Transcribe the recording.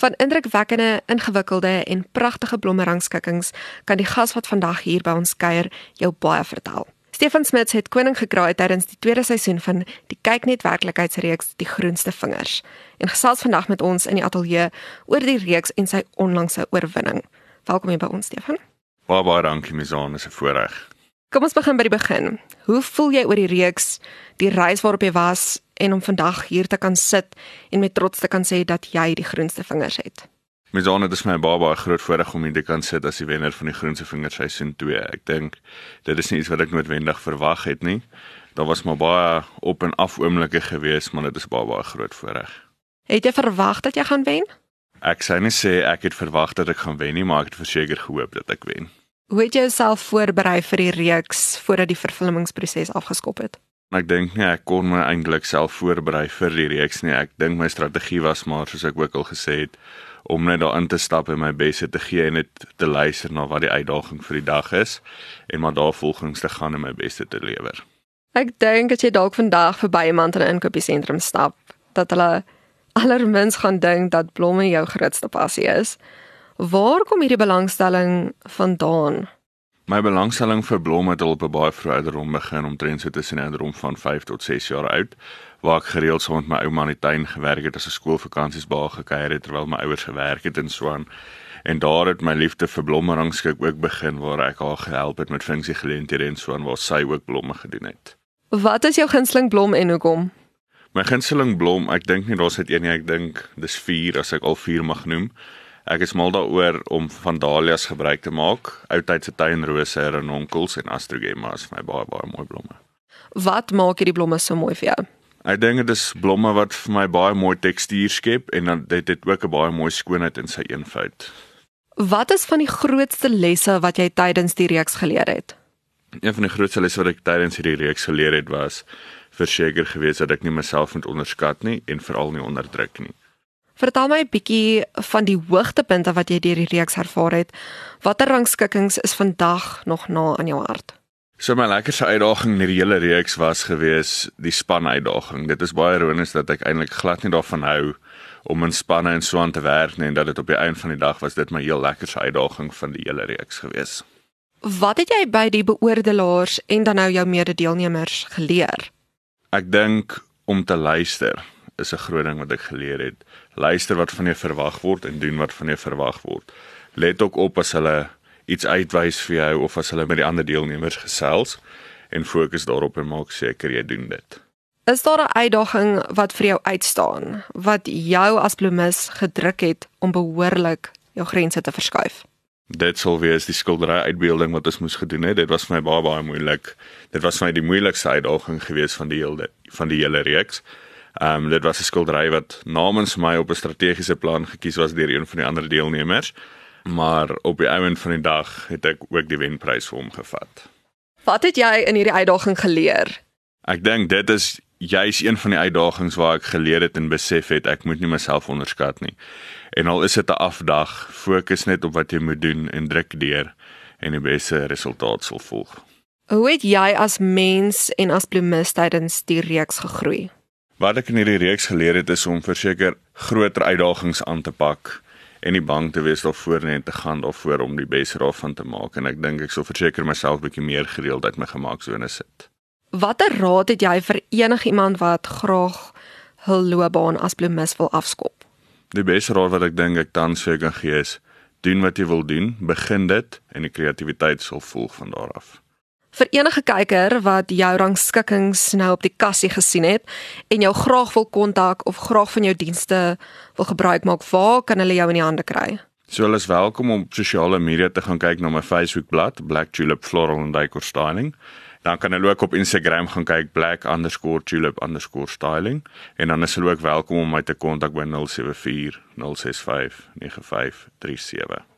Van indrukwekkende, ingewikkelde en pragtige blommerangskikkings kan die gas wat vandag hier by ons kuier jou baie vertel. Stefan Smits het koning gekraai tydens die tweede seisoen van die Kyknet werklikheidsreeks Die Groenste Vingers en gesels vandag met ons in die ateljee oor die reeks en sy onlangse oorwinning. Welkom hier by ons Stefan. Baie baie dankie Misaan, is 'n voorreg. Kom ons begin by die begin. Hoe voel jy oor die reeks, die reis waarop jy was en om vandag hier te kan sit en met trots te kan sê dat jy die groenste vingers het? Misaan, dit is my baie baie groot voorreg om hier te kan sit as die wenner van die Groenste Vingers seisoen 2. Ek dink dit is nie iets wat ek noodwendig verwag het nie. Daar was maar baie op en af oomblikke gewees, maar dit is baie baie groot voorreg. Het jy verwag dat jy gaan wen? Ek sê nie sê ek het verwag dat ek gaan wen nie, maar ek het verseker gehoop dat ek wen. Hoe het jy jouself voorberei vir die reeks voordat die vervilmingsproses afgeskop het? Ek dink nie ek kon my eintlik self voorberei vir die reeks nie. Ek dink my strategie was maar soos ek ook al gesê het om net daarin te stap en my bes te gee en net te luister na wat die uitdaging vir die dag is en maar daarvolgens te gaan en my bes te lewer. Ek dink as jy dalk vandag verby iemand in 'n inkopiesentrum stap, dat hulle allermins gaan dink dat blomme jou grootste passie is. Waar kom hierdie belangstelling vandaan? My belangstelling vir blomme het al op 'n baie vroeë ouderdom begin, omtrent so tussen die ouderdom van 5 tot 6 jaar oud, waar ek gereeld saam met my ouma in die tuin gewerk het as 'n skoolvakansies baie gekuier het terwyl my ouers gewerk het in Swaan. En daar het my liefde vir blomme rangskik ook begin waar ek haar gehelp het met funksiegeleenthede in Swaan waar sy ook blomme gedoen het. Wat is jou gunsteling blom en hoekom? My gunsteling blom, ek dink nie daar's net een nie, ek dink dis 4 as ek al 4 mag noem. Ek is mal daaroor om van dahlias gebruik te maak. Oudtydse tuinrose, renonkels en astrogemas vir my baie baie mooi blomme. Wat maak hierdie blomme so mooi vir jou? Ek dink dit is blomme wat vir my baie mooi tekstuur skep en dan dit het ook 'n baie mooi skoonheid in sy eenvoud. Wat is van die grootste lesse wat jy tydens die reeks geleer het? Een van die grootste lesse wat ek tydens hierdie reeks geleer het was verseker gewees dat ek nie myself moet onderskat nie en veral nie onderdruk nie. Vertel my 'n bietjie van die hoogtepunte wat jy deur die reeks ervaar het. Watter rangskikkings is vandag nog na aan jou hart? So my lekkerste uitdaging in die hele reeks was gewees die span uitdaging. Dit is baie ironies dat ek eintlik glad nie daarvan hou om in spanne en so aan te werk nie en dat dit op die einde van die dag was dit my heel lekkerste uitdaging van die hele reeks gewees. Wat het jy by die beoordelaars en dan nou jou mede-deelnemers geleer? Ek dink om te luister is 'n groot ding wat ek geleer het. Luister wat van jou verwag word en doen wat van jou verwag word. Let ook op as hulle iets uitwys vir jou of as hulle met die ander deelnemers gesels en fokus daarop en maak seker jy doen dit. Is daar 'n uitdaging wat vir jou uitstaan wat jou as bloemis gedruk het om behoorlik jou grense te verskuif? Dit sou wees die skildery uitbeelding wat ons moes gedoen het. Dit was vir my baie baie moeilik. Dit was vir my die moeilikste uitdaging gewees van die hele van die hele reeks. Ehm um, dit was 'n skildery wat namens my op 'n strategiese plan gekies was deur een van die ander deelnemers. Maar op die einde van die dag het ek ook die wenprys vir hom gevat. Wat het jy in hierdie uitdaging geleer? Ek dink dit is juis een van die uitdagings waar ek geleer het en besef het ek moet nie myself onderskat nie. En al is dit 'n afdag, fokus net op wat jy moet doen en druk deur en die beste resultaat sal volg. Hoe het jy as mens en as bloemis tydens die reeks gegroei? Wat ek in hierdie reeks geleer het is om verseker groter uitdagings aan te pak en nie bang te wees daarvoor nie en te gaan daarvoor om die beste daarvan te maak en ek dink ek sal verseker myself bietjie meer gereeld uit my gemaaksone sit. Watter raad het jy vir enigiemand wat graag hul loopbaan as bloemis wil afskop? Die beste raad wat ek dink ek tans vir jou kan gee is: doen wat jy wil doen, begin dit en die kreatiwiteit sal volg van daar af. Vir enige kyker wat jou rangskikkings nou op die kassie gesien het en jou graag wil kontak of graag van jou dienste wil gebruik maak, waar kan hulle jou in die hande kry? So hulle is welkom om op sosiale media te gaan kyk na my Facebookblad Black Tulip Floral and Decor Styling. Dan kan hulle ook op Instagram gaan kyk black_tulip_styling en dan is hulle ook welkom om my te kontak by 074 065 9537.